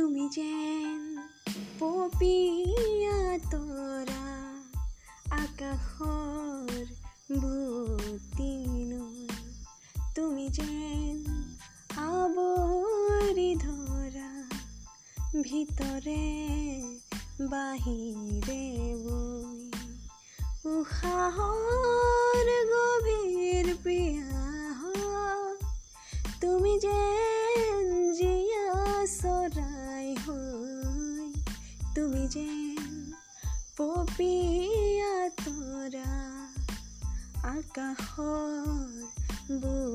তুমি যেন পপিয়া তৰা আকাশৰ বুটি নৈ তুমি যেন আৱৰি ধৰা ভিতৰে বাহিৰে বৈ উশাহৰ গভীৰ পিয়াহ তুমি যেন জিয়া হৈ তুমি যে পপিয়া তোরা আকাশৰ নৈ